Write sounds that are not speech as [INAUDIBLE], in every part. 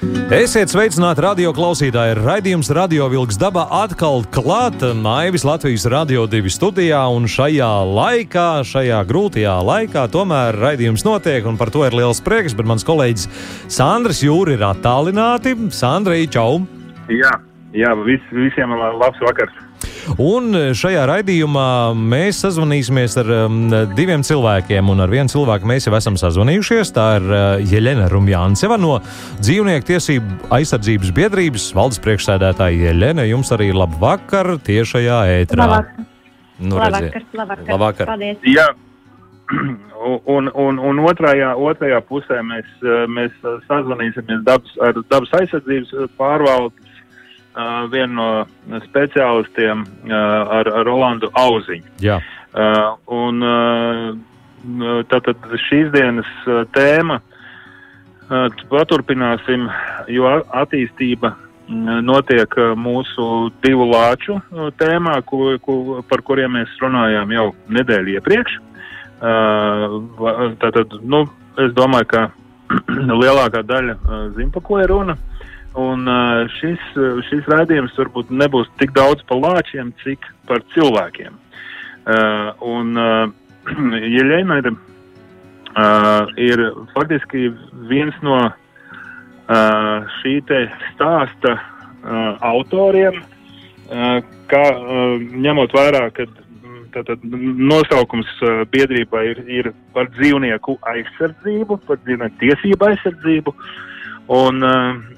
Esiet sveicināti radio klausītāji. Radījums Radio Vilks dabā atkal klāta Naivis Latvijas Radio 2 studijā. Un šajā laikā, šajā grūtajā laikā, tomēr raidījums notiek. Un par to ir liels prieks. Bet mans kolēģis Sandrs Jūri ir attālināti. Sandrija, čau! Jā, jā vis, visiem labs vakars! Un šajā raidījumā mēs sazvanīsimies ar diviem cilvēkiem, un ar vienu cilvēku mēs jau esam sazvanījušies. Tā ir uh, Jeļena Rumjānceva no Dzīvnieku tiesību aizsardzības biedrības valdes priekšsēdētāja Jeļena. Jums arī labu vakaru tiešajā ētrā. Labvakar. Nu, labvakar, labvakar. labvakar. Paldies. Jā, [CLEARS THROAT] un, un, un otrajā, otrajā pusē mēs, mēs sazvanīsimies dabas, ar dabas aizsardzības pārvaldes uh, vienu no speciālistiem uh, ar, ar Rolandu Auziņu. Jā. Uh, un uh, tātad šīs dienas uh, tēma uh, paturpināsim, jo attīstība notiek mūsu divu lāču tēmā, ko, ko, par kuriem mēs runājām jau nedēļu iepriekš. Tātad, nu, es domāju, ka [CLEARS THROAT] lielākā daļa zina, pa ko ir runa. Un šis, šis raidījums varbūt nebūs tik daudz par lāčiem, cik par cilvēkiem. Uh, un uh, Jeļena ir, uh, ir faktiski viens no uh, šī te stāsta uh, autoriem, uh, kā uh, ņemot vērā, ka tātad nosaukums biedrībā ir, ir par dzīvnieku aizsardzību, par dzīvnieku tiesību aizsardzību. Uh,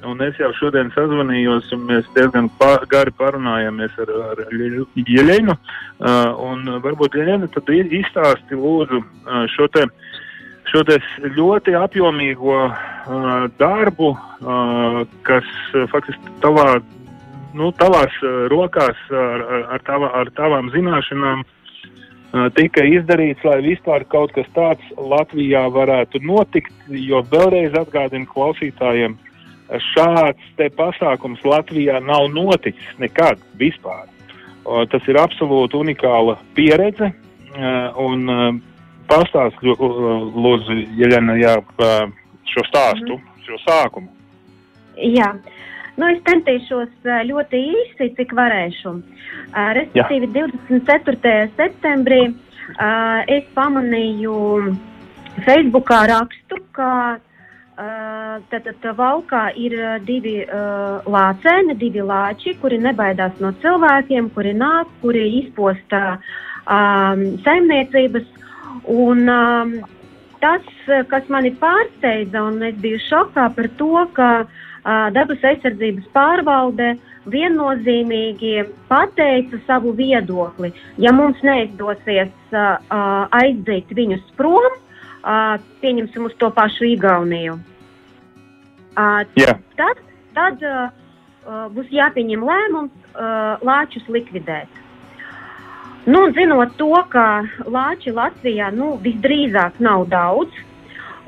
un es jau šodien sazvanījos, un mēs diezgan pa, gari parunājāmies ar, ar Jeļenu. Uh, un varbūt Jeļena tad izstāsti lūdzu uh, šo te, šo te ļoti apjomīgo darbu, kas faktiski tavā, nu, tavās rokās ar, ar, tava, ar tavām zināšanām tika izdarīts, lai vispār kaut kas tāds Latvijā varētu notikt, jo vēlreiz atgādinu klausītājiem, šāds te pasākums Latvijā nav noticis nekad vispār. Uh, tas ir absolūti unikāla pieredze, uh, un uh, pastāst lūdzu, Jeļena, jā, šo stāstu, mm. šo sākumu. Jā. Nu, es centīšos ļoti īsi, cik varēšu. Respektīvi, Jā. 24. septembrī es pamanīju Facebookā rakstu, ka tātad valkā ir divi lācēni, divi lāči, kuri nebaidās no cilvēkiem, kuri nāk, kuri izposta saimniecības. Un, tas, kas mani pārsteidza, un es biju šokā par to, ka uh, dabas aizsardzības pārvalde viennozīmīgi pateica savu viedokli. Ja mums neizdosies aizdīt viņus prom, pieņemsim uz to pašu Igauniju. Jā. tad tad būs jāpieņem lēmums lāčus likvidēt. Nu, zinot to, ka lāči Latvijā nu, visdrīzāk nav daudz,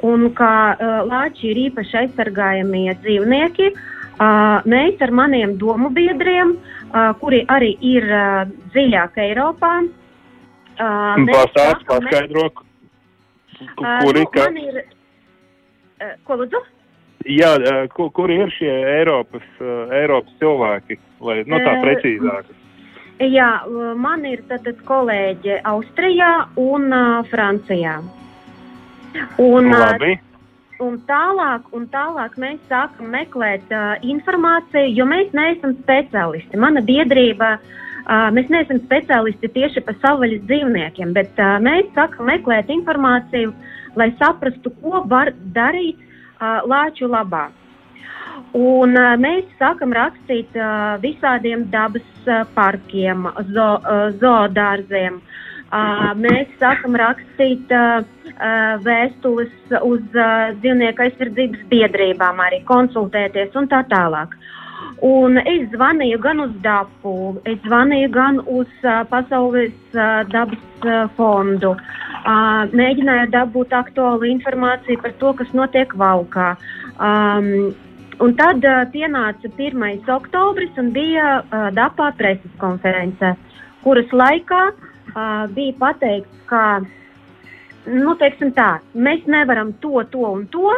un ka uh, lāči ir īpaši aizsargājamie dzīvnieki, uh, mēs ar maniem domu biedriem, uh, kuri arī ir uh, dziļāk Eiropā, uh, Pastāst, paskaidro, Uh, kuri, nu, ka, man ir, uh, ko lūdzu? jā, uh, ku- kuri ir šie Eiropas, uh, Eiropas cilvēki, lai, nu tā precīzāk. Jā, uh, man ir tātad kolēģe Austrijā un uh, Francijā. Un, uh, Labi. un, tālāk, un tālāk mēs sākam meklēt uh, informāciju, jo mēs neesam speciālisti. Mana biedrība, uh, mēs neesam speciālisti tieši par savvaļas dzīvniekiem, bet uh, mēs sākam meklēt informāciju, lai saprastu, ko var darīt uh, lāču labā. Un, uh, mēs sākam rakstīt uh, visādiem dabas uh, parkiem, zo, uh, zoodārziem. Uh, mēs sākam rakstīt vēstules uz dzīvnieku aizsardzības biedrībām, arī konsultēties un tā tālāk. Un es zvanīju gan uz DAPU, es zvanīju gan uz uh, Pasaules uh, dabas uh, fondu. Uh, mēģināju dabūt aktuālu informāciju par to, kas notiek valkā. Um, un tad uh, pienāca 1. oktobris un bija uh, DAPā preses konference, kuras laikā uh, bija pateikts, ka nu, tā, mēs nevaram to, to un to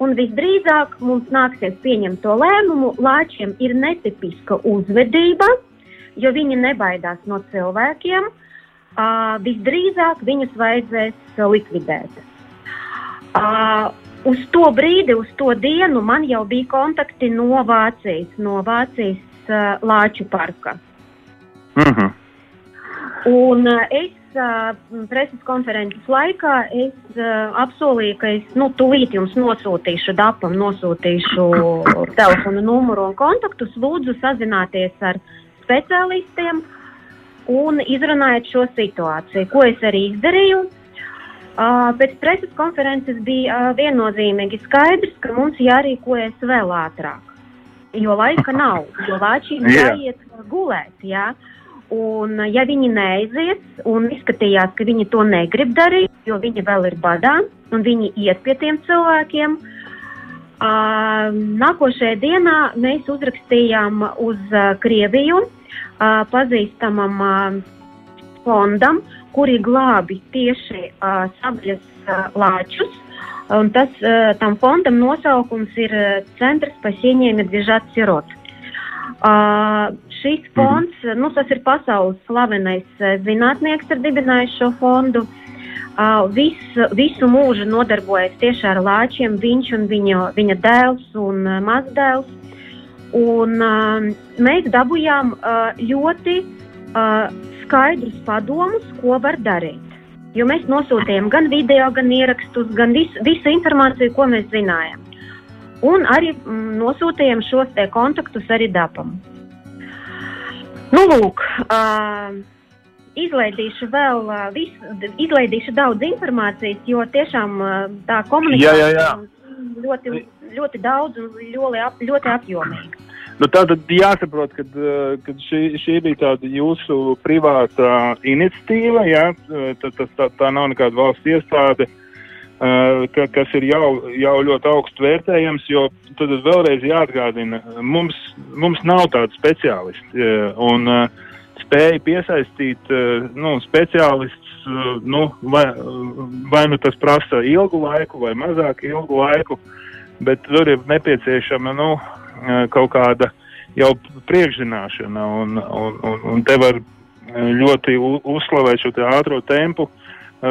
un visdrīzāk mums nāksies pieņemt to lēmumu. Lāčiem ir netipiska uzvedība, jo viņi nebaidās no cilvēkiem. Uh, visdrīzāk viņus vajadzēs likvidēt. Uh, uz to brīdi, uz to dienu man jau bija kontakti no Vācijas, no Vācijas uh, Lāču parka. Mm -hmm. Un uh, es uh, preses konferences laikā es uh, apsolīju, ka es nu, tūlīt jums nosūtīšu dapam, nosūtīšu telefonu numuru un kontaktus. Lūdzu, sazināties ar speciālistiem un izrunājiet šo situāciju, ko es arī izdarīju. Pēc preses konferences bija viennozīmīgi skaidrs, ka mums jārīkojas vēl ātrāk, jo laika nav, jo lāčiem jāiet gulēt. Jā. Ja? Un, ja viņi neaizies, un izskatījās, ka viņi to negrib darīt, jo viņi vēl ir badā, un viņi iet pie tiem cilvēkiem, uh, nākošajā dienā mēs uzrakstījām uz uh, Krieviju uh, pazīstamam uh, fondam, kuri glābi tieši uh, sabļas uh, lāčus. Un tas, uh, tam fondam nosaukums ir Centrs pasieniem Medvežat Sirot. Uh, šis fonds, mm -hmm. nu, tas ir pasaules slavenais eh, zinātnieks, ir dibinājis šo fondu. Uh, visu, visu mūžu nodarbojas tieši ar lāčiem, viņš un viņa, viņa dēls un uh, mazdēls. Un, uh, mēs dabūjām uh, ļoti uh, skaidrus padomus, ko var darīt. Jo mēs nosūtījām gan video, gan ierakstus, gan visu, visu informāciju, ko mēs zinājām. Un arī mm, nosūtījām šos kontaktus arī dabam. Nu, lūk, uh, izlaidīšu vēl uh, visu, izlaidīšu daudz informācijas, jo tiešām uh, tā komunikācija jā, jā, jā. ļoti, ļoti daudz un ļoti, ap, ļoti apjomīga. Nu, tā tad jāsaprot, ka, šī, šī bija tāda jūsu privāta iniciatīva. Jā, tā, tā, tā, tā nav nekāda valsts iestāde, ka, kas ir jau, jau ļoti augstu vērtējams. Jo tad vēlreiz jāatgādina, mums, mums nav tādu speciālistu. Un spēja piesaistīt nu, speciālistus, nu, vai, vai nu tas prasa ilgu laiku vai mazāk ilgu laiku, bet tur ir nepieciešama nu, kaut kāda jau priekšzināšana. Un, un, un, un te var ļoti uzslavēt šo ātro tempu,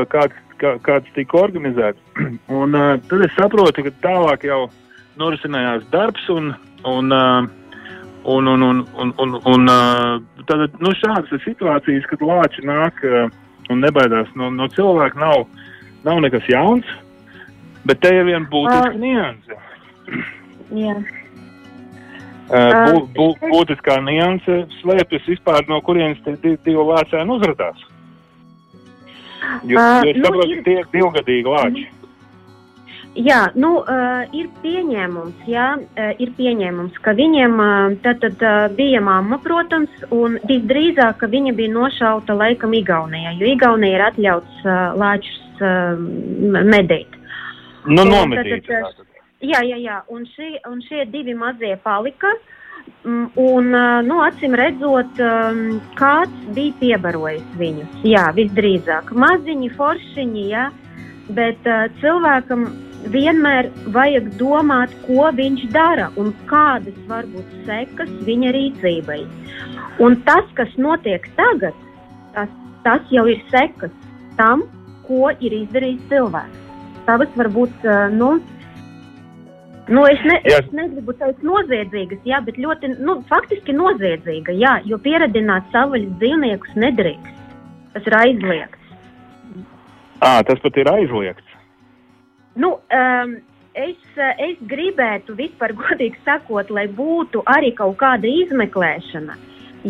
kāds, kā, kāds tika organizēts. [CLEARS THROAT] Un tad es saprotu, ka tālāk jau norisinājās darbs un, un, un, un, un, un, un, un tad, nu, šādas situācijas, kad lāči nāk un nebaidās no, no cilvēka, nav, nav nekas jauns, bet te ir viena būtiska uh, nianse. Yeah. Bū, bū, būtiskā nianse slēpjas vispār no kurienes tie divi lācēni uzrādās. Jo, jo es saprotu, ka tie ir divgadīgi lāči. Jā, nu, uh, ir pieņēmums, jā, uh, ir pieņēmums, ka viņiem uh, tad, tad uh, bija mamma, protams, un visdrīzāk, ka viņa bija nošauta laikam Igaunijā, jo Igaunija ir atļauts uh, lāčus uh, medīt. Nu, nomedīt. Jā, jā, jā, un, šie, un šie divi mazie palika, um, un, uh, nu, acīm redzot, kāds bija piebarojis viņus, jā, visdrīzāk. Maziņi, foršiņi, jā, bet uh, cilvēkam vienmēr vajag domāt, ko viņš dara un kādas var būt sekas viņa rīcībai. Un tas, kas notiek tagad, tas, tas jau ir sekas tam, ko ir izdarījis cilvēks. Tavas var būt, nu, nu es, ne, jā. es negribu teikt noziedzīgas, jā, bet ļoti, nu, faktiski noziedzīga, jā, jo pieradināt savvaļas dzīvniekus nedrīkst. Tas ir aizliegts. À, tas pat ir aizliegts. Nu, um, es, es gribētu vispār, [LAUGHS] godīgi sakot, lai būtu arī kaut kāda izmeklēšana.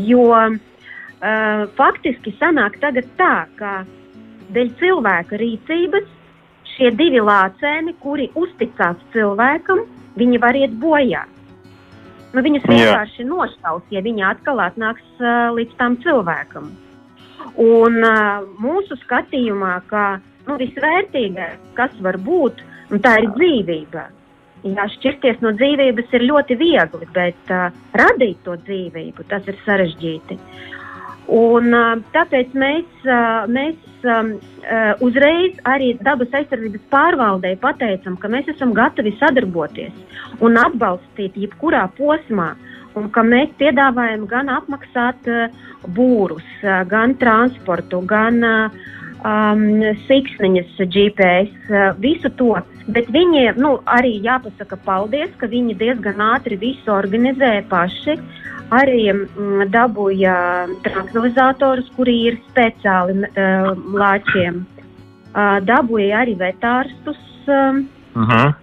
Jo uh, faktiski sanāk tagad tā, ka dēļ cilvēka rīcības šie divi lācēni, kuri uzticās cilvēkam, viņi var iet bojā. nu, viņus vienkārši nošaus, ja viņi atkal atnāks uh, līdz tam cilvēkam. Un uh, mūsu skatījumā, ka nu, visvērtīgākais, kas var būt, tā ir dzīvība. Jā, šķirties no dzīvības ir ļoti viegli, bet uh, radīt to dzīvību tas ir sarežģīti. Un, uh, tāpēc mēs, uh, mēs um, uh, uzreiz arī dabas aizsardzības pārvaldei pateicam, ka mēs esam gatavi sadarboties un atbalstīt jebkurā posmā. Un ka mēs piedāvājam gan apmaksāt uh, būrus, uh, gan transportu, gan uh, um, siksniņas, GPS, uh, visu to. Bet viņiem nu, arī jāpasaka paldies, ka viņi diezgan ātri visu organizēja paši. Arī mm, dabūja tranquilizatorus, kuri ir speciāli uh, lāčiem. Uh, dabūja arī vetārstus. Um, uh -huh.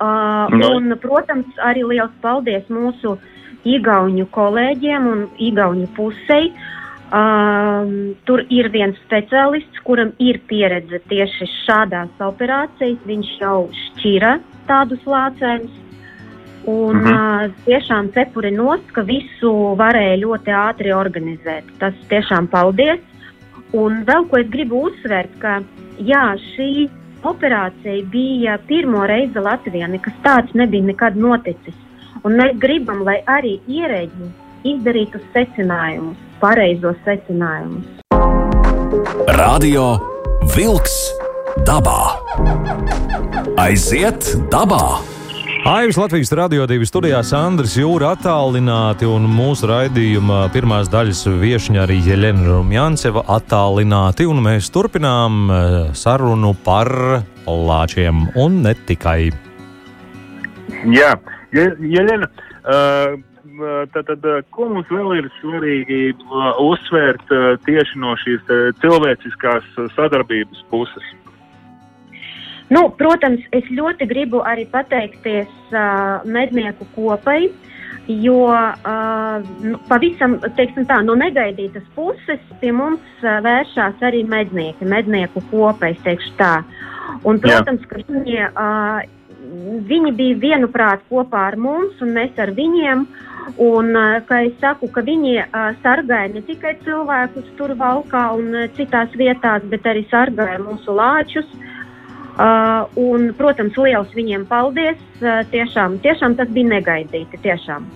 uh, un, protams, arī liels paldies mūsu Igaunu kolēģiem un Igaunu pusei. Uh, Um, tur ir viens speciālists, kuram ir pieredze tieši šādās operācijās. Viņš jau šķira tādus lācējus. Un uh -huh. uh, tiešām cepuri nost, ka visu varēja ļoti ātri organizēt. Tas tiešām paldies. Un vēl ko es gribu uzsvērt, ka jā, šī operācija bija pirmo reizi Latvijā. Nekas tāds nebija nekad noticis. Un mēs gribam, lai arī ierēģi izdarītu secinājumus pareizos secinājumus. Radio Wolks dabā. Aiziet dabā! Aivis Latvijas radio divi studijā Sandrs Jūra attālināti un mūsu raidījuma pirmās daļas viešņa arī Jeļena Rumjanceva attālināti, un mēs turpinām eh, sarunu par lāčiem un ne tikai. Jā, Jeļena, uh, tad, tad, ko mums vēl ir svarīgi uzsvērt tieši no šīs cilvēciskās sadarbības puses? Nu, protams, es ļoti gribu arī pateikties uh, mednieku kopai, jo uh, pavisam tā, no negaidītas puses pie mums uh, vēršās arī mednieki, mednieku kopa, es teikšu tā. Un, protams, Jā. ka viņi, uh, viņi bija vienuprāt kopā ar mums un mēs ar viņiem. Uh, Un, kā es saku, ka viņi sargāja ne tikai cilvēkus tur valkā un citās vietās, bet arī sargāja mūsu lāčus. Uh, un, protams, liels viņiem paldies. Uh, tiešām, tiešām tas bija negaidīti. Tiešām.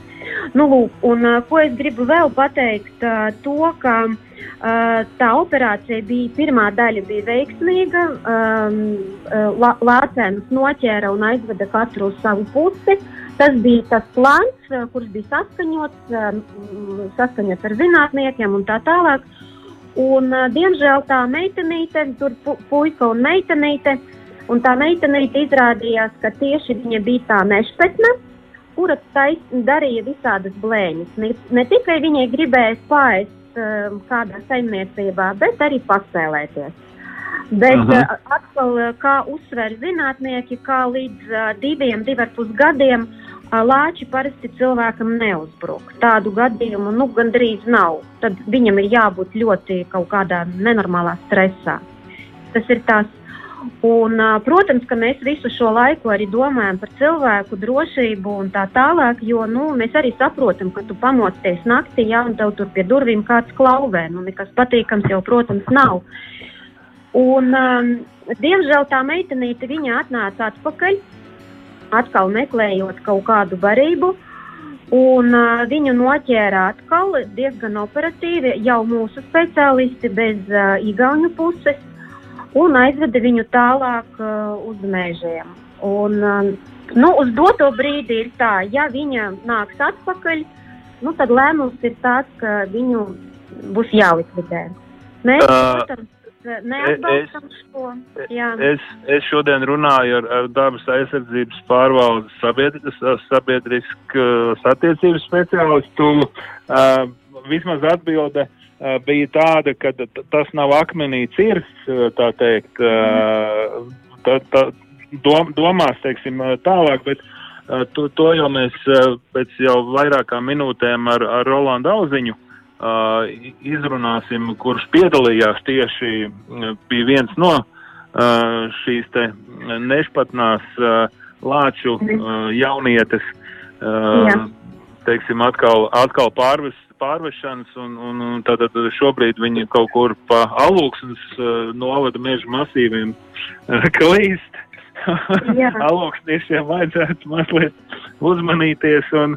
Nu, lūk, un, uh, ko es gribu vēl pateikt, uh, to, ka uh, tā operācija bija, pirmā daļa bija veiksmīga. Um, uh, Lācēnus noķēra un aizveda katru uz savu pusi. Uh, Tas bija tas plāns, eh, kurš bija saskaņots, eh, saskaņots ar zinātniekiem un tā tālāk. Un, eh, diemžēl tā meitenīte, tur pu puika un meitenīte, un tā meitenīte izrādījās, ka tieši viņa bija tā nešpetne, kura tais, darīja visādas blēņas. Ne, ne tikai viņai gribēja spājas kādā saimniecībā, bet arī paspēlēties. Bet uh -huh. uh, atkal, kā uzsver zinātnieki, kā līdz uh, diviem, diviem pus gadiem uh, Lāči parasti cilvēkam neuzbruk. Tādu gadījumu nu, gandrīz nav. Tad viņam ir jābūt ļoti kaut kādā nenormālā stresā. Tas ir tas. Un, protams, ka mēs visu šo laiku arī domājam par cilvēku drošību un tā tālāk, jo nu, mēs arī saprotam, ka tu pamosties naktī, ja tev tur pie durvīm kāds klauvē. Nu, nekas patīkams jau, protams, nav. Un, um, diemžēl tā meitenīte atnāca atpakaļ atkal meklējot kaut kādu barību. Un, uh, viņu noķēra atkal diezgan operatīvi, jau mūsu speciālisti bez uh, igauņu puses, un aizveda viņu tālāk uh, uz mežiem. Un, uh, nu, uz doto brīdi ir tā, ja viņa nāks atpakaļ, nu, tad lēmums ir tāds, ka viņu būs jālikvidē. Mēs, uh, protams, neatbalstam es, šo. Jā. Es, es šodien runāju ar, ar dabas aizsardzības pārvaldes sabiedris, sabiedriskas attiecības speciālistu. Uh, vismaz atbilde uh, bija tāda, ka tas nav akmenī cirs, tā teikt, uh, tā, tā, dom, domās, teiksim, tālāk, bet to, to jau mēs pēc jau vairākām minūtēm ar, ar Rolandu Auziņu izrunāsim, kurš piedalījās tieši, bija viens no šīs te nešpatnās lāču uh, jaunietes. Jā. teiksim, atkal, atkal pārves, pārvešanas, un, un, un tātad šobrīd viņi kaut kur pa alūksnes uh, novada meža masīviem uh, klīst. [LAUGHS] Alūksniešiem vajadzētu mazliet uzmanīties, un,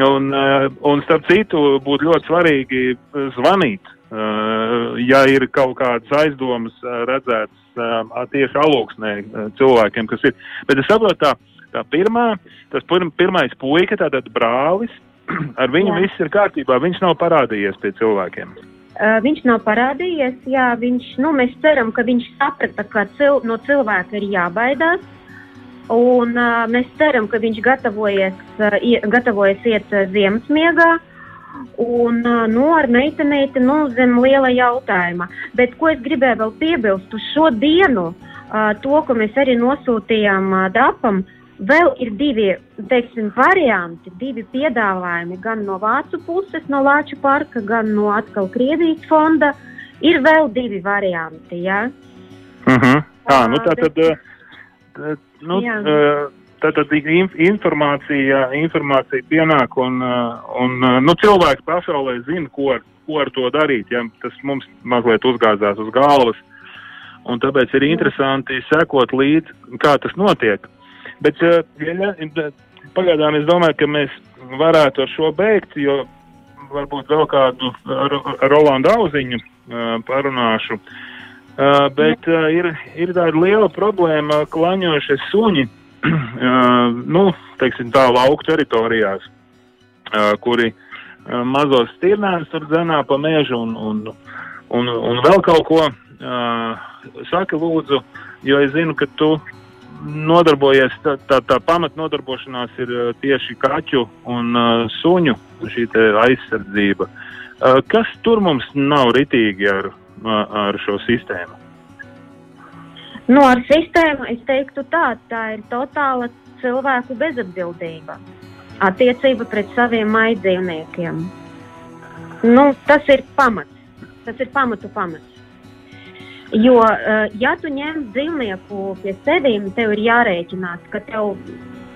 un, uh, un starp citu būtu ļoti svarīgi zvanīt, ja ir kaut kādas aizdomas redzētas tieši alūksnē cilvēkiem, kas ir. Bet es saprotu tā, tā pirmā, tas pirm, pirmais puika, tātad brālis, [CLEARS THROAT] ar viņu jā. viss ir kārtībā. Viņš nav parādījies pie cilvēkiem. Uh, viņš nav parādījies, jā, viņš, nu, mēs ceram, ka viņš saprata, ka cil, no cilvēka ir jābaidās. Un uh, mēs ceram, ka viņš gatavojas, uh, ie, gatavojas iet uh, ziemas miegā. Un, uh, nu, ar meitenīti, nu, zem liela jautājuma. Bet, ko es gribēju vēl piebilst uz šo dienu, to, ko mēs arī nosūtījām DAPam, Vēl ir divi teiksim, varianti, divi piedāvājumi gan no Vācu puses, no Lāču parka, gan no atkal Krievijas fonda. Ir vēl divi varianti. Ja? Uh -huh. Tā, nu tā tad, tā, nu, tā tad informācija, informācija pienāk un, un nu, cilvēki pasaulē zina, ko ar, ko ar to darīt. Ja? Tas mums mazliet uzgāzās uz galvas. Un tāpēc ir interesanti sekot līdzi, kā tas notiek. Bet ja, pagaidām es domāju, ka mēs varētu ar šo beigt, jo varbūt vēl kādu Rolandu Auziņu parunāšu. Uh, bet uh, ir, ir tāda liela problēma, ka klaņojušie suņi, uh, [CLEARS THROAT] nu, teiksim tā, lauku teritorijās, uh, kuri uh, mazos stirnēnus tur dzenā pa mežu un, un, un, un vēl kaut ko. Uh, saka, lūdzu, jo es zinu, ka tu nodarbojies, tā, tā, tā pamat nodarbošanās ir uh, tieši kaķu un uh, suņu aizsardzība. Uh, kas tur mums nav ritīgi ar, ar šo sistēmu? Nu, ar sistēmu es teiktu tā, tā ir totāla cilvēku bezatbildība attiecība pret saviem maidzīvniekiem. Nu, tas ir pamats. Tas ir pamatu pamats. Jo, uh, ja tu ņem dzīvnieku pie sevis, tev ir jārēķinās, ka tev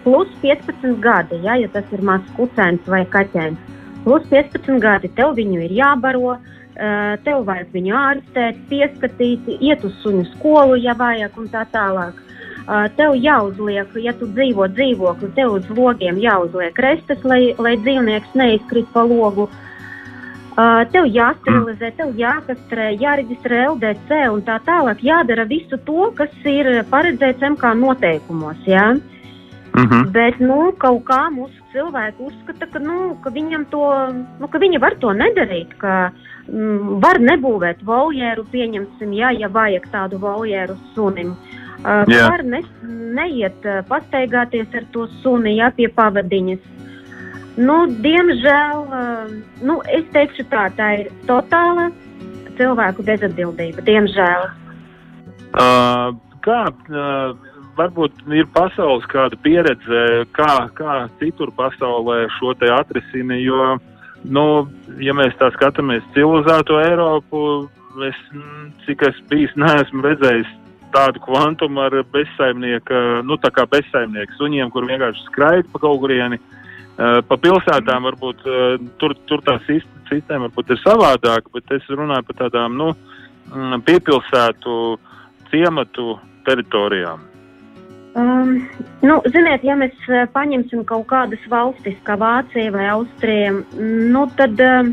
plus 15 gadi, ja, ja tas ir mazs kucēns vai kaķēns, plus 15 gadi, tev viņu ir jābaro, uh, tev vajag viņu ārstēt, pieskatīt, iet uz suņu skolu, ja vajag, un tā tālāk. Uh, tev jāuzliek, ja tu dzīvo dzīvokli, tev uz logiem jāuzliek restes, lai, lai dzīvnieks neizkrīt pa logu. Uh, tev jāsterilizē, tev jākastrē, jāreģistrē LDC un tā tālāk. Jādara visu to, kas ir paredzēts MK noteikumos. Ja? Uh mhm. -huh. Bet nu, kaut kā mūsu cilvēki uzskata, ka, nu, ka, to, nu, ka viņi var to nedarīt. Ka, mm, var nebūvēt voljeru, pieņemsim, ja, ja vajag tādu voljeru sunim. Uh, yeah. Var ne, neiet uh, pastaigāties ar to suni, ja pie pavadiņas. Nu, diemžēl, eh, nu, es teikšu tā, tā ir totāla cilvēku bezatbildība. Diemžēl. Uh, kā uh, varbūt ir pasaules kāda pieredze, kā, kā citur pasaulē šo te atrisina, jo, nu, ja mēs tā skatāmies civilizēto Eiropu, es, cik es bijis, neesmu redzējis tādu kvantumu ar bezsaimnieka, nu, tā kā bezsaimnieku suņiem, kur vienkārši skraid pa kaut kurieni. Uh, pa pilsētām varbūt eh, tur, tur tā sistēma varbūt ir savādāka, bet es runāju par tādām nu, mm, piepilsētu ciematu teritorijām. Um, nu, ziniet, ja mēs eh, paņemsim kaut kādas valstis, kā Vācija vai Austrija, nu, tad uh,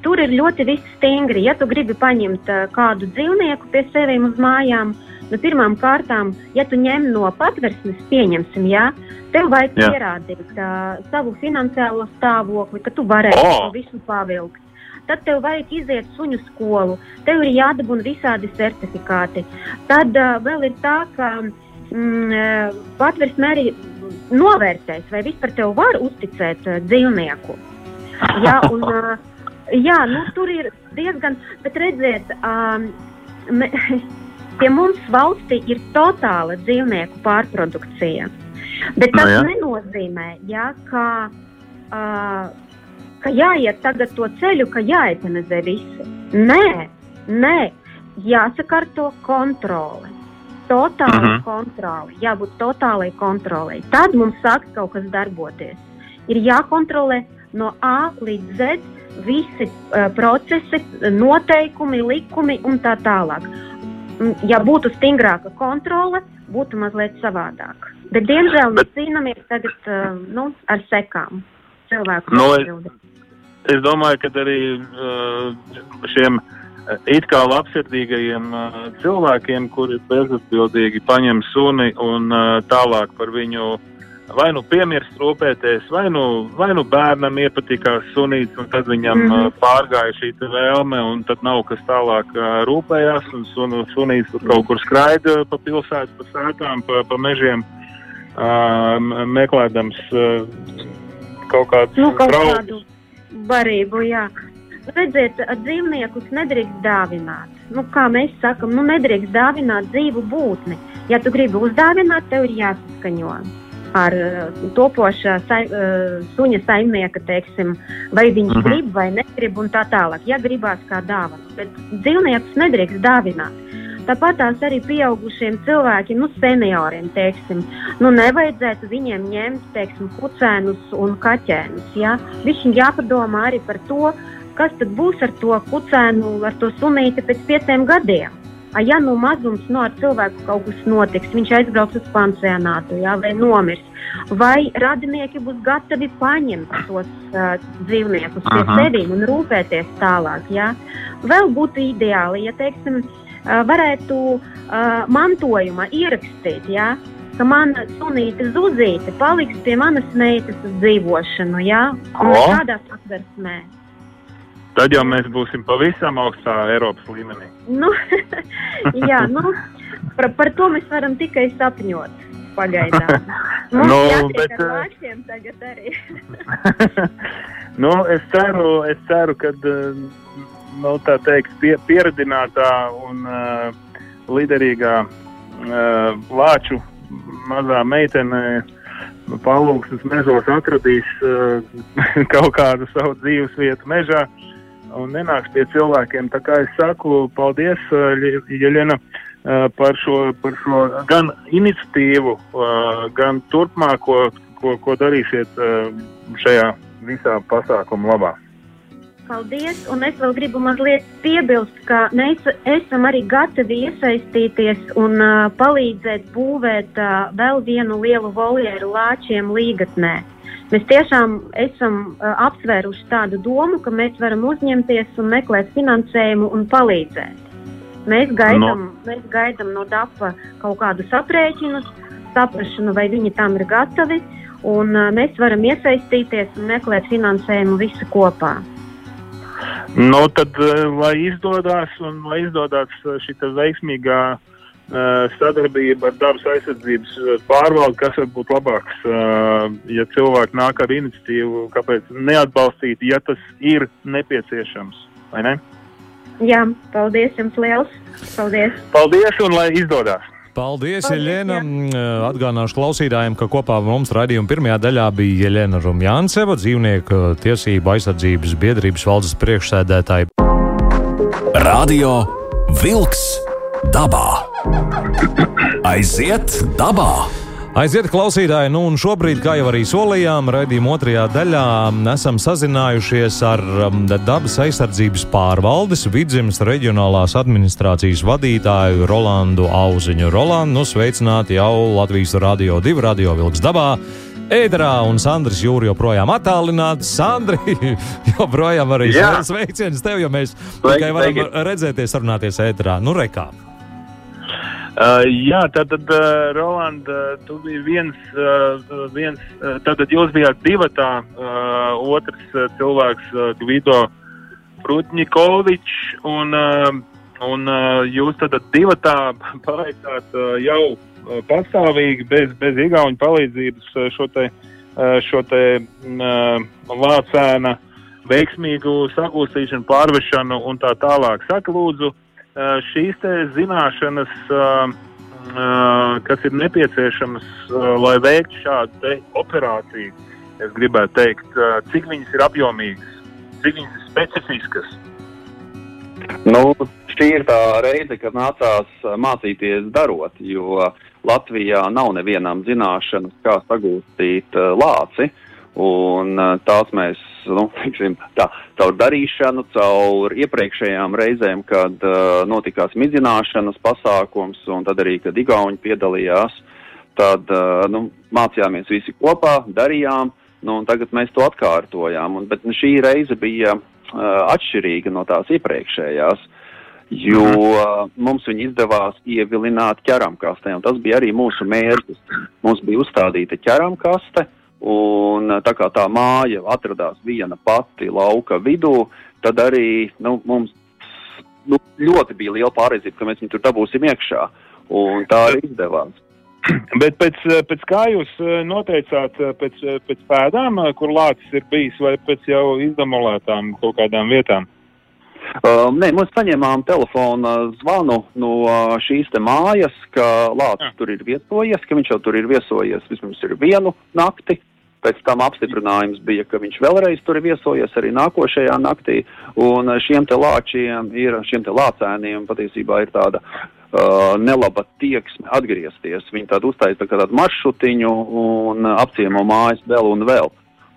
tur ir ļoti stingri. Ja tu gribi paņemt uh, kādu dzīvnieku pie sevis uz mājām, uh, Nu, pirmām kārtām, ja tu ņem no patversmes, pieņemsim, jā, tev vajag jā. pierādīt uh, savu finansiālo stāvokli, ka tu varēsi oh. to visu pavilkt. Tad tev vajag iziet suņu skolu, tev ir jādabūna visādi certifikāti. Tad uh, vēl ir tā, ka mm, patversme arī novērtēs, vai vispār tev var uzticēt uh, dzīvnieku. Jā, un, uh, jā nu, tur ir diezgan, bet redziet, um, me, [LAUGHS] Pie mums valstī ir totāla dzīvnieku pārprodukcija. Bet tas no, jā. nenozīmē, ja, ka, uh, ka jāiet tagad to ceļu, ka jāetanizē visi. Nē, nē, jāsakārto kontrole. Totāla uh mhm. -huh. kontrole, jābūt totālai kontrolei. Tad mums sāks kaut kas darboties. Ir jākontrolē no A līdz Z visi uh, procesi, noteikumi, likumi un tā tālāk. Ja būtu stingrāka kontrole, būtu mazliet savādāk. Bet, diemžēl, mēs cīnāmies tagad uh, nu, ar sekām cilvēku. No, es, es domāju, ka arī uh, šiem it kā labsirdīgajiem uh, cilvēkiem, kuri bezatbildīgi paņem suni un uh, tālāk par viņu uh, vai nu piemirst rūpēties, vai nu, vai nu bērnam iepatikās sunīts, un tad viņam mm -hmm. pārgāja šī vēlme, un tad nav kas tālāk rūpējās, un sun, sunīts tur kaut kur skraida pa pilsētu, pa sētām, pa, pa mežiem, uh, meklēdams uh, kaut kādu nu, kaut kādu barību, jā. Redziet, dzīvniekus nedrīkst dāvināt. Nu, kā mēs sakam, nu, nedrīkst dāvināt dzīvu būtni. Ja tu gribi uzdāvināt, tev ir jāsaskaņo ar eh, topošā sai, uh, suņa saimnieka, teiksim, vai viņš uh mhm. -huh. grib vai negrib, un tā tālāk. Ja gribās kā dāvana, bet dzīvniekus nedrīkst dāvināt. Tāpat tās arī pieaugušiem cilvēkiem, nu, senioriem, teiksim, nu, nevajadzētu viņiem ņemt, teiksim, kucēnus un kaķēnus. Ja? Viņam jāpadomā arī par to, kas tad būs ar to kucēnu, ar to sunīti pēc pieciem gadiem. Ja nu mazums no ar cilvēku kaut kas notiks, viņš aizbrauks uz pansionātu jā, vai nomirs, vai radinieki būs gatavi paņemt tos uh, dzīvniekus pie sevis un rūpēties tālāk. Jā. Vēl būtu ideāli, ja teiksim, uh, varētu uh, mantojumā ierakstīt. Jā, ka mana sunīta zuzīte paliks pie manas meitas uz dzīvošanu, ja? un tādā satversmē. Tad jau mēs būsim pavisam augstā Eiropas līmenī. Nu, [LAUGHS] jā, nu, par, par to mēs varam tikai sapņot. Pagaidām. [LAUGHS] Mums nu, bet, lāčiem tagad arī. [LAUGHS] nu, es ceru, es ceru ka nu, tā teikt, pie, pieredzinātā un uh, liderīgā uh, lāču mazā meitene palūksnes mežos atradīs uh, kaut kādu savu dzīves vietu mežā. Uh, un nenāks pie cilvēkiem. Tā kā es saku, paldies, Jeļena, par šo, par šo gan iniciatīvu, gan turpmāko, ko, ko darīsiet šajā visā pasākuma labā. Paldies, un es vēl gribu mazliet piebilst, ka mēs esam arī gatavi iesaistīties un uh, palīdzēt būvēt uh, vēl vienu lielu voljeru lāčiem līgatnē. Mēs tiešām esam apsvēruši tādu domu, ka mēs varam uzņemties un meklēt finansējumu un palīdzēt. Mēs gaidām no, mēs gaidām no DAPA kaut kādus aprēķinus, saprašanu, vai viņi tam ir gatavi, un mēs varam iesaistīties un meklēt finansējumu visi kopā. Nu, tad, lai izdodas un lai izdodas šī veiksmīgā uh, sadarbība ar dabas aizsardzības eh, pārvaldi, kas var būt labāks, eh, ja cilvēki nāk ar iniciatīvu, kāpēc neatbalstīt, ja tas ir nepieciešams, vai ne? Jā, paldies jums liels! Paldies! Paldies un lai izdodas! Paldies, Jeļena. Atgādināšu klausītājiem, ka kopā ar mums raidījuma pirmajā daļā bija Jeļena Rumjānceva, dzīvnieku tiesību aizsardzības biedrības valdes priekšsēdētāja. Radio Vilks dabā! Aiziet dabā! Aiziet, klausītāji, nu un šobrīd, kā jau arī solījām, raidījuma otrajā daļā esam sazinājušies ar dabas aizsardzības pārvaldes vidzemes reģionālās administrācijas vadītāju Rolandu Auziņu. Rolandu, nu sveicināti jau Latvijas Radio 2, Radio Vilks dabā. Ēderā un Sandrs Jūri joprojām attālināti. Sandri, [LAUGHS] joprojām arī sveiciens tev, jo mēs tikai varam redzēties, runāties ēterā. Nu, rekā. Uh, jā, tātad, uh, Roland, uh, tu biji viens, uh, viens uh, tātad jūs bijāt divatā, uh, otrs uh, cilvēks, uh, Gvido Prutņikovičs, un, uh, un uh, jūs tātad divatā [LAUGHS] paveicāt uh, jau uh, pastāvīgi, bez, bez igauņu palīdzības uh, šo te, uh, šo te uh, lācēna veiksmīgu sagūstīšanu, pārvešanu un tā tālāk. Saka, lūdzu, uh, Eh, šīs zināšanas, eh, eh, kas ir nepieciešamas, lai veiktu šādu operāciju, es gribētu teikt, cik viņas ir apjomīgas, cik viņas ir specifiskas. Nu, šī ir tā reize, kad nācās mācīties darot, jo Latvijā nav nevienam zināšanas, kā sagūstīt lāci. Un uh, tās mēs, nu, [LAUGHS] teiksim, tā, caur darīšanu, caur iepriekšējām reizēm, kad uh, notikās midzināšanas pasākums, un tad arī, kad Igauni piedalījās, tad uh, nu, mācījāmies visi kopā, darījām, nu, un tagad mēs to atkārtojām. Un, bet nu, šī reize bija uh, atšķirīga no tās iepriekšējās, jo uh, mums viņa izdevās ievilināt ķeramkastē, un tas bija arī mūsu mērķis. Mums bija uzstādīta ķeramkaste, Un tā kā tā māja atradās viena pati lauka vidū, tad arī nu, mums nu, ļoti bija liela pārliecība, ka mēs viņu tur dabūsim iekšā. Un tā arī izdevās. [CLEARS THROAT] Bet pēc, pēc kā jūs noteicāt, pēc, pēc pēdām, kur lācis ir bijis, vai pēc jau izdemolētām kaut kādām vietām? Um, nē, mēs saņēmām telefona zvanu no šīs te mājas, ka Lācis ja. tur ir viesojies, ka viņš jau tur ir viesojies vismaz vienu nakti. Pēc tam apstiprinājums bija, ka viņš vēlreiz tur ir viesojies arī nākošajā naktī. Un šiem te lāčiem ir, šiem te lācēniem patiesībā ir tāda uh, nelaba tieksme atgriezties. Viņi tādu uztaisa tā tādu maršrutiņu un apciemo mājas vēl un vēl.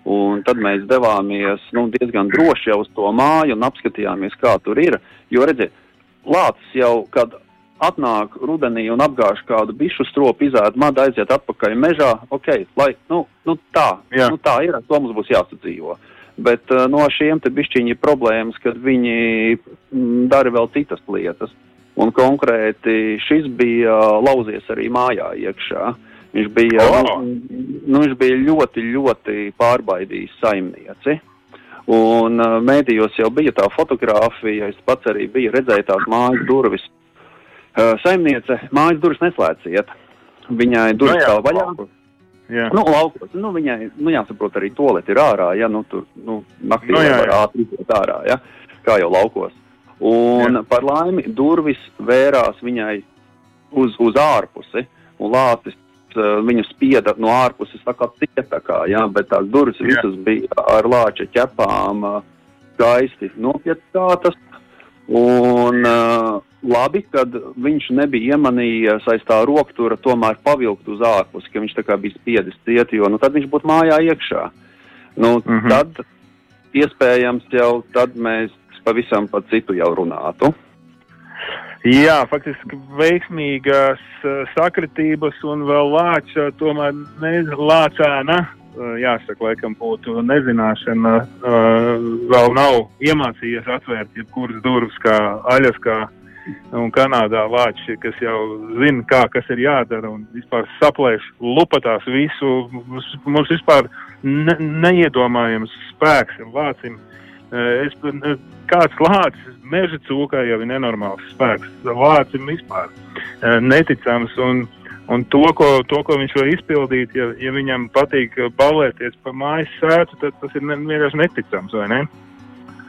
Un tad mēs devāmies nu, diezgan droši uz to māju un apskatījāmies, kā tur ir. Jo, redziet, lācis jau, kad atnāk rudenī un apgāž kādu bišu stropu, izēd madu, aiziet atpakaļ mežā, ok, lai, nu, nu tā, Jā. nu tā ir, to mums būs jāsadzīvo. Bet uh, no šiem te bišķiņi ir problēmas, kad viņi mm, dara vēl citas lietas. Un konkrēti šis bija lauzies arī mājā iekšā. Viņš bija, oh. nu, nu, viņš bija ļoti, ļoti pārbaidījis saimnieci. Un uh, mēdījos jau bija tā fotografija, es pats arī biju redzējis tās mājas durvis saimniece mājas durvis neslēdziet. Viņai durvis no, nu stāv vaļā. Jā. Nu, laukos. Nu, viņai, nu, jāsaprot, arī toleti ir ārā, ja, nu, tur, nu, naktī nu, jā, var ātri iziet ārā, ja, kā jau laukos. Un jā. par laimi durvis vērās viņai uz, uz ārpusi, un lācis uh, viņu spieda no ārpuses tā kā cietakā, ja, bet tās durvis jā. visas bija ar lāča ķepām uh, skaisti nopietnātas, un uh, labi, ka viņš nebija iemanījies aiz tā roktura, tomēr pavilkt uz ārpusi, ka viņš tā kā bija spiedis ciet, jo nu, tad viņš būtu mājā iekšā. Nu, mm -hmm. Tad iespējams jau tad mēs pavisam par citu jau runātu. Jā, faktiski veiksmīgas uh, sakritības un vēl lāča, tomēr lācēna, uh, jāsaka, laikam būtu nezināšana, uh, vēl nav iemācījies atvērt jebkuras durvis kā aļas, kā un Kanādā lāči, kas jau zina, kā kas ir jādara un vispār saplēš lupatās visu. Mums, vispār ne, neiedomājams spēks ir lācim. Es, kāds lācis meža cūkā jau ir nenormāls spēks. Lācim vispār neticams. Un, un to, ko, to, ko viņš var izpildīt, ja, ja viņam patīk balēties pa mājas sētu, tad tas ir ne, vienkārši neticams, vai ne?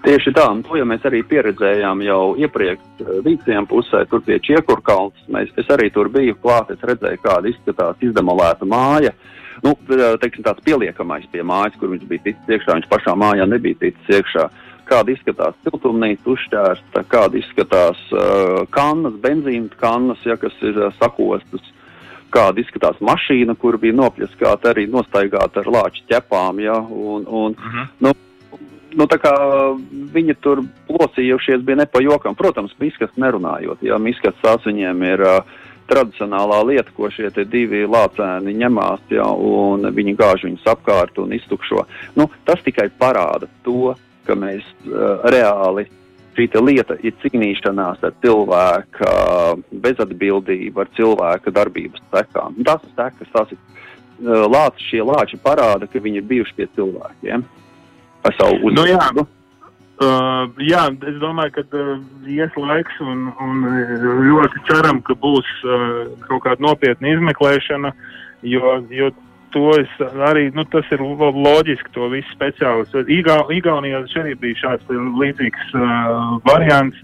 Tieši tā, un to jau mēs arī pieredzējām jau iepriekš eh, pusē, tur pie Čiekurkalns. Mēs, es arī tur biju klāt, es redzēju, kāda izskatās izdemolēta māja. Nu, eh, teiksim, tāds pieliekamais pie mājas, kur viņš bija ticis iekšā, viņš pašā mājā nebija ticis iekšā. Kāda izskatās siltumnīca uzšķērsta, kāda izskatās uh, kannas, benzīna kannas, ja, kas ir uh, sakostas, kāda izskatās mašīna, kur bija nopļaskāta arī nostaigāta ar lāču ķepām. Ja, un, un, uh mhm. -huh. nu, nu, viņi tur plosījušies bija nepajokam. Protams, miskats nerunājot, jo miskats tās viņiem ir uh, tradicionālā lieta, ko šie divi lācēni ņemās, ja, un viņi gāž viņus apkārt un iztukšo. Nu, tas tikai parāda to, ka mēs uh, reāli šī lieta ir cīnīšanās ar cilvēka uh, bezatbildību, ar cilvēka darbības sekām. Tas sekas, tas ir uh, lācis, šie lāči parāda, ka viņi ir bijuši pie cilvēkiem. Ar savu uzmanību. Nu, jā. Uh, jā, es domāju, ka uh, ies laiks un, un ļoti ceram, ka būs uh, kaut kāda nopietna izmeklēšana, jo, jo to es arī, nu, tas ir loģiski, to visu speciālistu. Igau, Igaunijā arī bija šāds līdzīgs uh, variants.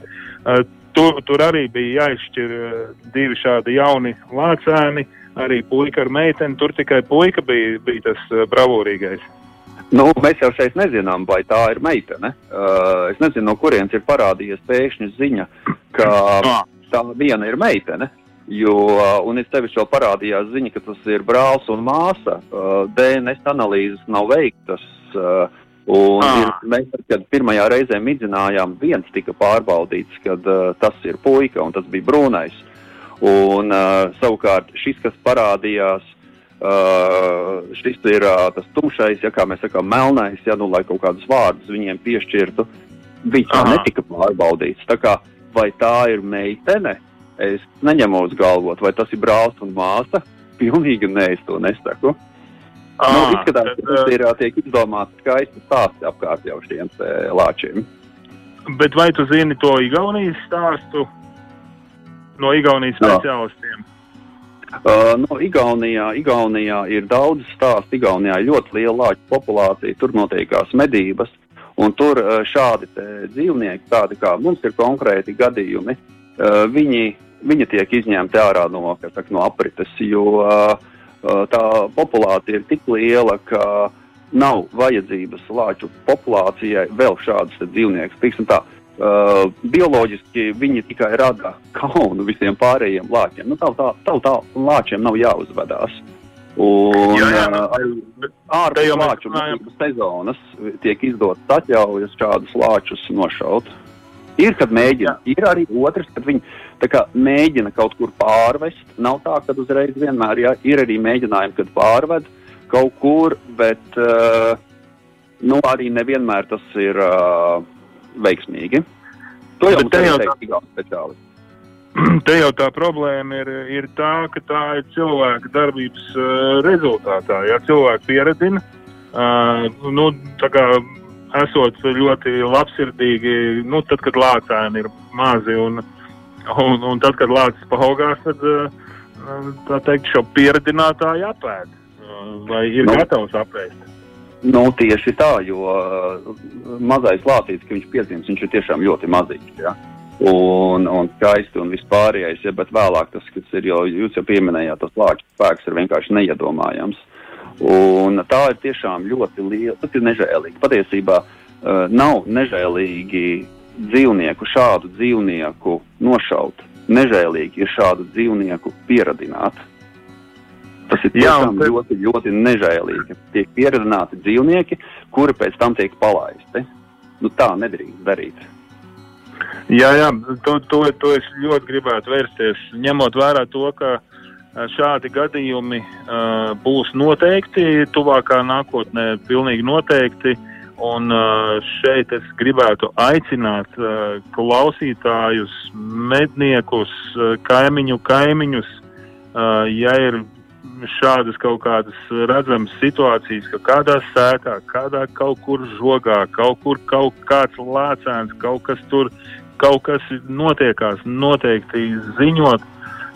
Uh, tur, tur arī bija jāizšķir uh, divi šādi jauni lācēni, arī puika ar meiteni. Tur tikai puika bija, bija tas uh, bravūrīgais. Nu, mēs jau šeit nezinām, vai tā ir meitene. Uh, es nezinu, no kurienes ir parādījies pēkšņa ziņa, ka tā viena ir meitene. Jo, un es tevi vēl parādījās ziņa, ka tas ir brālis un māsa. DNS analīzes nav veiktas. Un Ah. ir, mēs, kad pirmajā reizē midzinājām, viens tika pārbaudīts, kad uh, tas ir puika un tas bija brūnais. Un uh, savukārt šis, kas parādījās, uh, šis ir uh, tas tumšais, ja kā mēs sakām, melnais, ja nu lai kaut kādus vārdus viņiem piešķirtu, viņš netika pārbaudīts. Tā kā vai tā ir meitene, es neņemos galvot, vai tas ir brālis un māsa. Pilnīgi nē, es to nesaku. Ah, nu, izskatās, tad, ka tas ir ā, tiek izdomāts skaisti stāsti apkārt jau šiem lāčiem. Bet vai tu zini to Igaunijas stāstu no Igaunijas Jā. speciālistiem? Uh, nu, Igaunijā, Igaunijā ir daudz stāstu. Igaunijā ir ļoti liela lāču populācija, tur notiekās medības. Un tur šādi dzīvnieki, tādi kā mums ir konkrēti gadījumi, uh, viņi, viņi tiek izņemti ārā no, saka, no aprites, jo uh, tā populācija ir tik liela, ka nav vajadzības lāču populācijai vēl šādus dzīvniekus. Tā, Uh, bioloģiski viņi tikai rada kaunu visiem pārējiem lāčiem. Nu, tā, tā, tā, tā lāčiem nav jāuzvedās. Un Jā, jā, uh, ārpus lāču sezonas tiek izdotas atļaujas šādus lāčus nošaut. Ir, kad mēģina, ir arī otrs, kad viņi kā, mēģina kaut kur pārvest. Nav tā, ka uzreiz vienmēr jā, ir arī mēģinājumi, kad pārved kaut kur, bet uh, nu, arī nevienmēr tas ir uh, veiksmīgi. To jau Bet mums teiks Igauni speciālisti. Te jau tā problēma ir, ir tā, ka tā ir cilvēka darbības uh, rezultātā. Ja cilvēki pieredzina, uh, nu, tā kā esot ļoti labsirdīgi, nu, tad, kad lācēni ir mazi un, un, un tad, kad lācis paaugās, tad, uh, tā teikt, šo pieredzinātāju apēd. Uh, vai ir Nu. gatavs apēst? Nu, tieši tā, jo uh, mazais lācīts, ka viņš piedzimis, viņš ir tiešām ļoti maziņš. Ja? Un, un skaisti un vispārējais, ja, bet vēlāk tas, kas ir, jo jūs jau pieminējāt, tas lāču spēks ir vienkārši neiedomājams. Un tā ir tiešām ļoti liela, tas ir nežēlīgi. Patiesībā uh, nav nežēlīgi dzīvnieku, šādu dzīvnieku nošaut. Nežēlīgi ir šādu dzīvnieku pieradināt. Tas ir Jā, te- ļoti, ļoti nežēlīgi. Tiek pieredzināti dzīvnieki, kuri pēc tam tiek palaisti. Nu, tā nedrīkst darīt. Jā, jā, to, to, to es ļoti gribētu vērsties. Ņemot vērā to, ka ā, šādi gadījumi uh, būs noteikti tuvākā nākotnē, pilnīgi noteikti. Un uh, šeit es gribētu aicināt uh, klausītājus, medniekus, uh, kaimiņu kaimiņus, uh, ja ir šādas kaut kādas redzamas situācijas, ka kādā sēkā, kādā kaut kur žogā, kaut kur kaut kāds lēcēns, kaut kas tur, kaut kas notiekās, noteikti ziņot,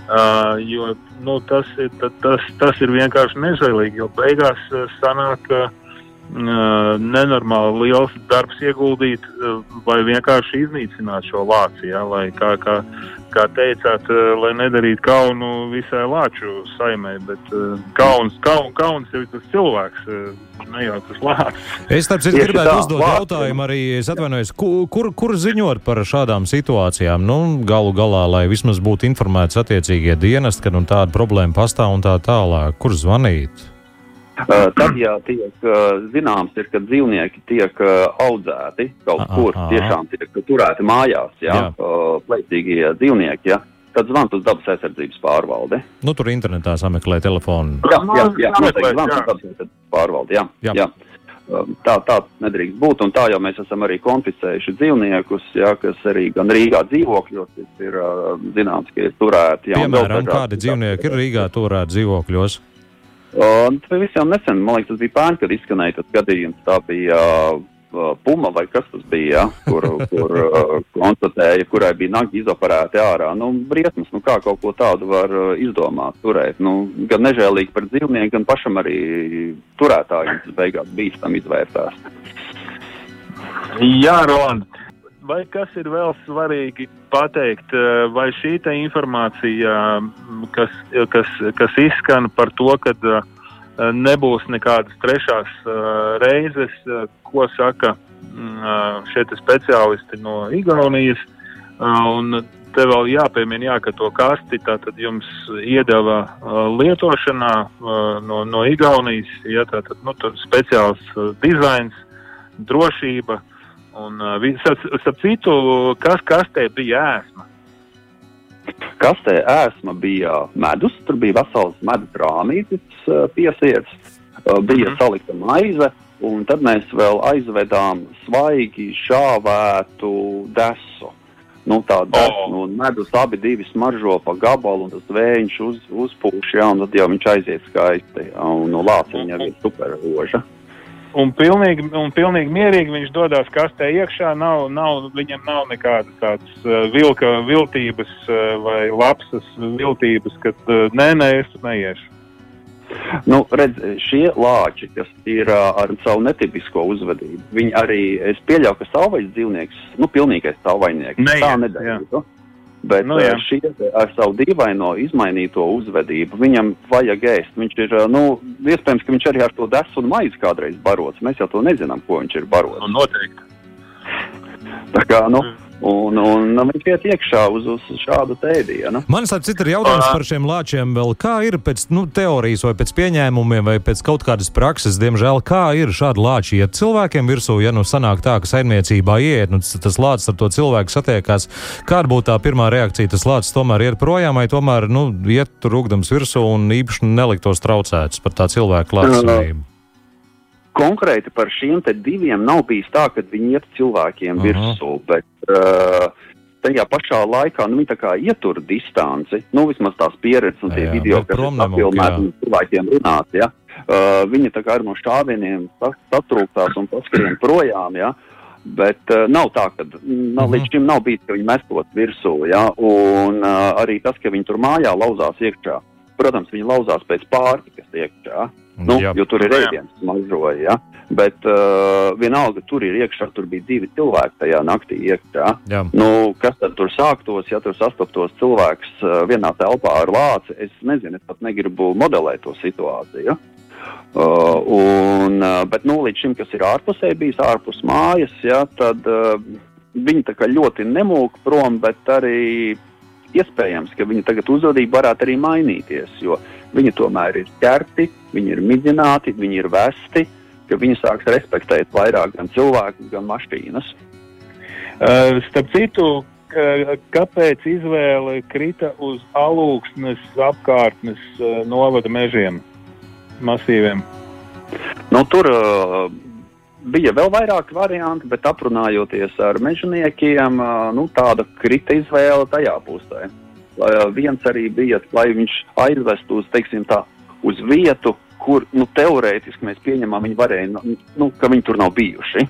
uh, jo nu, tas, ir, ta- tas, tas ir vienkārši nežēlīgi, jo beigās sanāk uh, uh, nenormāli liels darbs ieguldīt vai vienkārši iznīcināt šo lāci, ja, lai kā, kā, kā teicāt, lai nedarītu kaunu visai lāču saimē, bet kauns, kaun, kauns jau ir tas cilvēks, ne jau tas lācis. Es citu Tieši gribētu tā, uzdot vārds. jautājumu arī, es atvainojos, kur, kur, kur ziņot par šādām situācijām? Nu, galu galā, lai vismaz būtu informēts attiecīgie dienesti, kad un tāda problēma pastāv un tā tālāk. Kur zvanīt? Tad, ja tiek zināms, ir, ka dzīvnieki tiek audzēti kaut Aha, kur, aha. tiešām tiek turēti mājās, ja, Jā. plēcīgie dzīvnieki, ja, tad zvans uz dabas aizsardzības pārvaldi. Nu, tur internetā sameklē telefonu. Jā, jā, jā, noteikti zvans jā. uz dabas aizsardzības pārvaldi. Jā, Jā. jā. Tā, tā nedrīkst būt, un tā jau mēs esam arī konfiscējuši dzīvniekus, ja, kas arī gan Rīgā dzīvokļos ir zināms, ka ir turēti. jā, un vēl Piemēram, kādi dzīvnieki ir Rīgā turēt dzīvokļos? Un tas visam nesen, man liekas, tas bija pērn, kad izskanēja tas gadījums. Tā bija uh, puma vai kas tas bija, ja, kur, kur [LAUGHS] uh, konstatēja, kurai bija nagi izoperēti ārā. Nu, briesmas, nu kā kaut ko tādu var uh, izdomāt, turēt. Nu, gan nežēlīgi par dzīvnieku, gan pašam arī turētājiem tas beigās bīstam izvērtās. Jā, Roland. Vai kas ir vēl svarīgi pateikt, eh, vai šī te informācija, mm, kas, kas, kas izskan par to, ka eh, nebūs nekādas trešās eh, reizes, eh, ko saka mm, eh, šie speciālisti no Igaunijas, eh, un te vēl jāpiemina, jā, ka to kasti tātad jums iedeva lietošanā no, no Igaunijas, ja tātad, nu, tur speciāls dizains, drošība un, starp citu, kas kastē bija ēsma? Kastē ēsma bija medus, tur bija vesels medus rāmītis uh, piesiets, uh, bija mm. salikta maize, un tad mēs vēl aizvedām svaigi šāvētu desu. Nu, tā oh. un medus abi divi smaržo pa gabalu, un tas vējš uz, uzpūš, jā, un tad jau viņš aiziet skaisti, jā, un no lāciņa jau ir superroža. Un pilnīgi, un pilnīgi mierīgi viņš dodas kastē iekšā. Nav, nav, viņam nav nekādas tādas uh, vilka viltības uh, vai lapsas viltības, ka uh, nē, nē, es neiešu. Nu, redz, šie lāči, kas ir ar savu netipisko uzvedību, viņi arī, es pieļauju, ka savvaļas dzīvnieks, nu, pilnīgais savvaļnieks, tā nedarītu. Bet nu, uh, šie ar savu dīvaino izmainīto uzvedību, viņam vajag ēst. Viņš ir, nu, iespējams, ka viņš arī ar to desu un maizi kādreiz barots. Mēs jau to nezinām, ko viņš ir barots. Nu, noteikti. Tā kā, nu. Mm. Un, un nu, viņš iet iekšā uz, uz šādu tēdienu. Man liekas, ir jautājums par šiem lāčiem. Vēl. Kā ir pēc nu, teorijas, vai pēc pieņēmumiem, vai pēc kaut kādas prakses, diemžēl, kā ir šādi lāči iet cilvēkiem virsū, ja nu sanāk tā, ka saimniecībā iet, nu, tas lācis ar to cilvēku satiekās. Kāda būtu tā pirmā reakcija? Tas lācis tomēr iet projām, vai tomēr nu, iet tur rūkdams virsū un īpaši neliktos traucēts par tā cilvēku klātesību? Konkrēti par šiem diviem nav bijis tā, ka viņi iet cilvēkiem virsū, bet uh, tajā pašā laikā nu, viņi tā kā ietur distanci, nu vismaz tās pieredzes un tie jā, video, kas ir apfilmēti un cilvēkiem runāt, ja. Uh, viņi tā kā ar no šāvieniem satrūktās un paskrien projām, ja. Bet uh, nav tā, ka nav, mm -hmm. līdz šim nav bijis, ka viņi mestot virsū, ja, un uh, arī tas, ka viņi tur mājā lauzās iekšā. Protams, viņi lauzās pēc pārtikas iekšā. Nu, jo tur ir ēdiens mazoja. Ja? Bet uh, vienalga, tur ir iekšā, tur bija divi cilvēki tajā naktī iekšā. Jā. Nu, kas tad tur sāktos, ja tur sastaptos cilvēks uh, vienā telpā ar lāci? Es nezinu, es pat negribu modelēt to situāciju. Ja? Uh, un, uh, bet nu, līdz šim, kas ir ārpusē, bijis ārpus mājas, ja, tad uh, viņi ļoti nemūk prom, bet arī iespējams, ka viņa tagad uzvedība varētu arī mainīties. Jo viņi tomēr ir ķerti, viņi ir midzināti, viņi ir vesti, ka viņi sāks respektēt vairāk gan cilvēkus, gan mašīnas. Uh, starp citu, kāpēc izvēle krita uz alūksnes apkārtnes uh, novada mežiem, masīviem? Nu, tur uh, bija vēl vairāk variantu, bet aprunājoties ar mežoniekiem, nu, tāda krita izvēle tajā pusē. Viens arī bija, lai viņš aizvestu uz, teiksim, tā, uz vietu, kur nu, teorētiski mēs pieņemam, viņi varēja, nu, nu, ka viņi tur nav bijuši.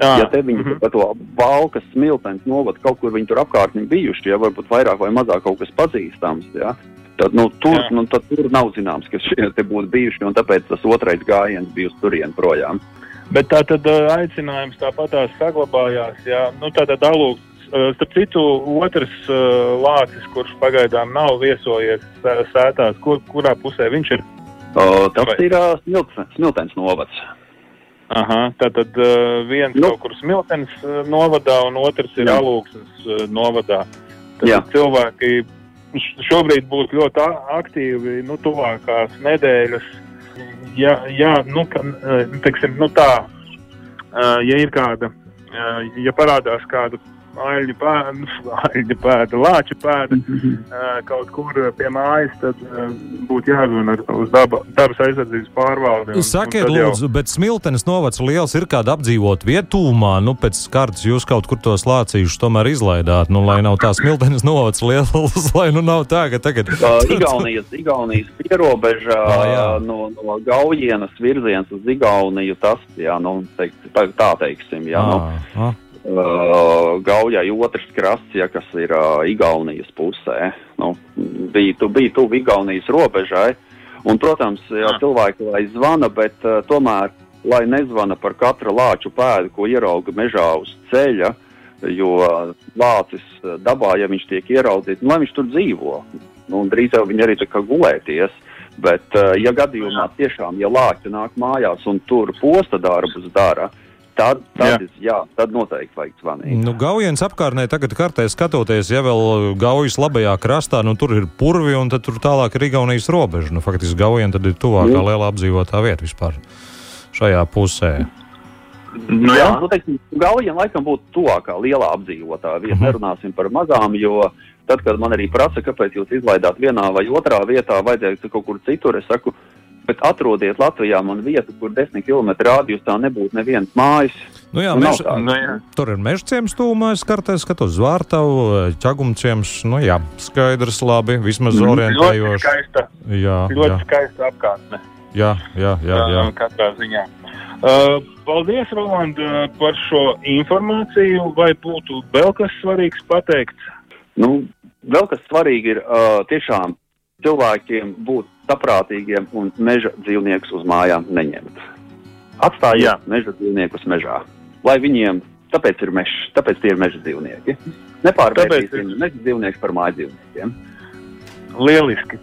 Jā. Ja te viņi mm -hmm. to valkas smiltens novada kaut kur viņi tur apkārt ir bijuši, ja varbūt vairāk vai mazāk kaut kas pazīstams, ja, tad, nu, tur, Jā. nu, tad tur nav zināms, ka šie te būtu bijuši, un tāpēc tas otrais gājiens bija uz turien projām. Bet tā tad aicinājums tāpat tās saglabājās, jā, nu tā tad alūks Starp citu, otrs lācis, kurš pagaidām nav viesojies sētās, kur, kurā pusē viņš ir? O, tas Vai? ir smiltens, novads. Aha, tātad viens nu. kaut kur smiltens novadā un otrs ir alūksnes uh, novadā. Tad Jā. cilvēki šobrīd būtu ļoti aktīvi, nu, tuvākās nedēļas. Ja, ja, nu, ka, teiksim, nu tā, ja ir kāda, ja parādās kāda aļņu pēda, aļņu pēda, lāča pēda mm -hmm. kaut kur pie mājas, tad būtu jāzvan uz daba, dabas aizsardzības pārvaldi. Un, Sakiet, un lūdzu, jau... bet Smiltenes novads liels ir kāda apdzīvot vietūmā, nu pēc kartas jūs kaut kur tos lācīšus tomēr izlaidāt, nu lai nav tā Smiltenes novads liels, lai nu nav tā, ka tagad. Igaunijas, Igaunijas pierobeža ah, no, no Gaujienas virziens uz Igauniju tas, jā, nu, teikt, tā teiksim, jā. Nu. Ah, nu. ah uh, Gaujai otrs krasts, ja, kas ir uh, Igaunijas pusē. Nu, bija, tu, bija tuvu Igaunijas robežai. Un, protams, jā, cilvēki lai zvana, bet uh, tomēr, lai nezvana par katru lāču pēdu, ko ierauga mežā uz ceļa, jo lācis dabā, ja viņš tiek ieraudzīts, nu, lai viņš tur dzīvo. Nu, drīz jau viņi arī tā kā gulēties. Bet, uh, ja gadījumā tiešām, ja lāči nāk mājās un tur posta darbus dara, Tad, tad, jā. jā, tad noteikti vajag zvanīt. Nu, Gaujienas apkārtnē tagad kartē skatoties, ja vēl Gaujas labajā krastā, nu tur ir purvi un tad tur tālāk ir Igaunijas robeža. Nu, faktiski Gaujien tad ir tuvākā mm. liela apdzīvotā vieta vispār šajā pusē. Nu, jā, nu, teiksim, Gaujien laikam būtu tuvākā lielā apdzīvotā vieta. Mm -hmm. Nerunāsim par mazām, jo tad, kad man arī prasa, kāpēc jūs izlaidāt vienā vai otrā vietā, vajadzēja kaut kur citur, es saku, bet atrodiet Latvijā man vietu, kur desmit km rādījusā nebūtu nevienas mājas. Nu jā, mež, nu jā. Tur ir meža ciems tūmā, es kartē skatos Zvārtavu, ķagumciems, nu jā, skaidrs, labi, vismaz mm, orientējoši. Ļoti skaista, jā, ļoti jā. skaista apkārtne. Jā, jā, jā. jā. Uh, katrā ziņā. Uh, paldies, Roland, par šo informāciju. Vai būtu vēl kas svarīgs pateikt? Nu, vēl kas svarīgi ir uh, tiešām cilvēkiem būt saprātīgiem un meža dzīvniekus uz mājām neņemt. Atstājiet meža dzīvniekus mežā, lai viņiem, tāpēc ir mežs, tāpēc tie ir meža dzīvnieki. Nepārvērtīsim ir... meža dzīvniekus par māju dzīvniekiem. Lieliski!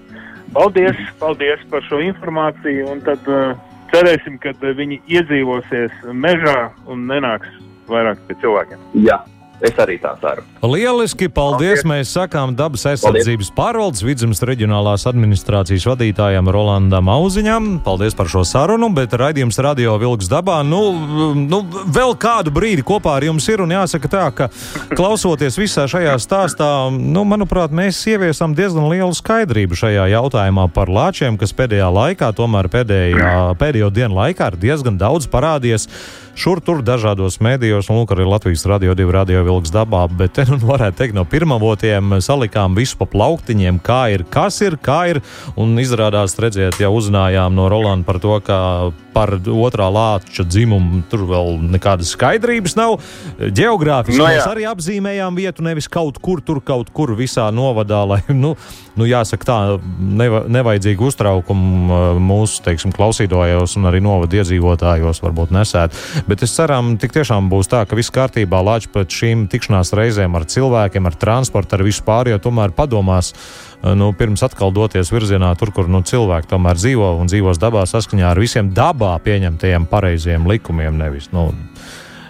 Paldies, paldies par šo informāciju, un tad uh, cerēsim, ka uh, viņi iedzīvosies mežā un nenāks vairāk pie cilvēkiem. Jā. Es arī tā ceru. Lieliski, paldies! paldies. Mēs sakām dabas aizsardzības pārvaldes vidzemes reģionālās administrācijas vadītājam Rolandam Auziņam. Paldies par šo sarunu, bet raidījums Radio Vilks dabā. Nu, nu, vēl kādu brīdi kopā ar jums ir un jāsaka tā, ka klausoties visā šajā stāstā, nu, manuprāt, mēs ieviesam diezgan lielu skaidrību šajā jautājumā par lāčiem, kas pēdējā laikā, tomēr pēdējā, pēdējo dienu laikā ir diezgan daudz parādījies šur tur dažādos mēdījos, un lūk, arī Latvijas radio divi radio vilks dabā, bet te nu [LAUGHS] varētu teikt no pirmavotiem salikām visu pa plauktiņiem, kā ir, kas ir, kā ir, un izrādās, redziet, jau uzzinājām no Rolanda par to, ka par otrā lāča dzimumu tur vēl nekādas skaidrības nav. Geogrāfiski no, nu mēs arī apzīmējām vietu, nevis kaut kur tur, kaut kur visā novadā, lai, nu, nu jāsaka tā, neva, nevajadzīgu uztraukumu uh, mūsu, teiksim, klausītājos un arī novada iedzīvotājos varbūt nesēt. Bet es ceram, tik tiešām būs tā, ka viss kārtībā lāči pēc šīm tikšanās reizēm ar cilvēkiem, ar transportu, ar visu pārējo tomēr padomās Eh, nu, pirms atkal doties virzienā, tur, kur nu, cilvēki tomēr dzīvo un dzīvos dabā saskaņā ar visiem dabā pieņemtajiem pareiziem likumiem. Nevis, nu,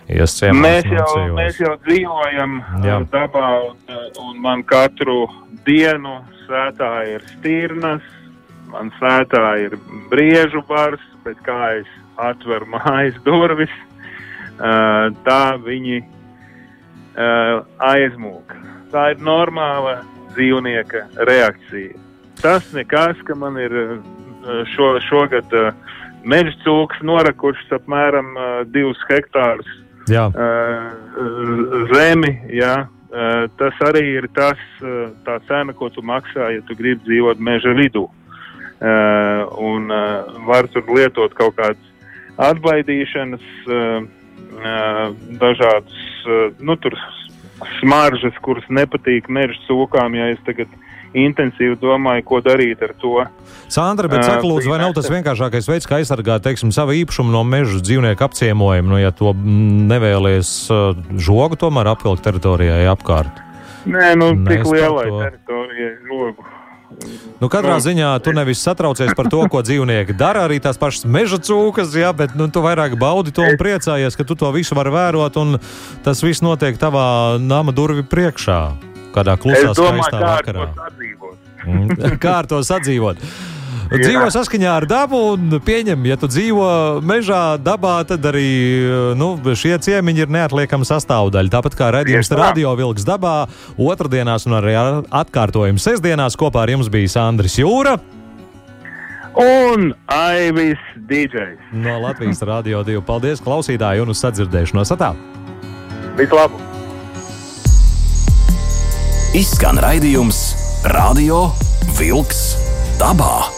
Ciemās, mēs, jau, dzīvos. mēs jau dzīvojam eh, Jā. dabā, un, eh, un man katru dienu svētā ir stīrnas, man svētā ir briežu bars, bet kā es atveru mājas durvis, tā viņi aizmūk. Tā ir normāla dzīvnieka reakcija. Tas nekas, ka man ir šo, šogad uh, meža cūks norakušas apmēram uh, divus hektārus jā. uh, zemi. Jā. Uh, tas arī ir tas, uh, tā cena, ko tu maksā, ja tu gribi dzīvot meža vidū. Uh, un var tur lietot kaut kādas atbaidīšanas, dažādas, nu, tur smaržas, kuras nepatīk meža cūkām, ja es tagad intensīvi domāju, ko darīt ar to. Sandra, bet saka, lūdzu, vai nav tas vienkāršākais veids, kā aizsargāt, teiksim, savu īpašumu no meža dzīvnieku apciemojumu, nu, ja to nevēlies žogu tomēr apvilkt teritorijai apkārt? Nē, nu, tik lielai teritorijai žogu. Nu, katrā nu, ziņā tu nevis satraucies par to, ko dzīvnieki dara, arī tās pašas meža cūkas, jā, bet nu, tu vairāk baudi to un priecājies, ka tu to visu vari vērot, un tas viss notiek tavā nama durvju priekšā, kādā klusā, skaistā vakarā. [LAUGHS] Kā ar to sadzīvot? dzīvo saskaņā ar dabu un pieņem, ja tu dzīvo mežā, dabā, tad arī nu, šie ciemiņi ir neatliekama sastāvdaļa. Tāpat kā redzējums radio vilks dabā, otrdienās un arī atkārtojuma sestdienās kopā ar jums bija Sandris Jūra. Un Aivis DJs. No Latvijas Rādio 2. Paldies, klausītāji, un uz sadzirdēšanos! Atā! Vislabāk! Izskan raidījums Radio Vilks dabā.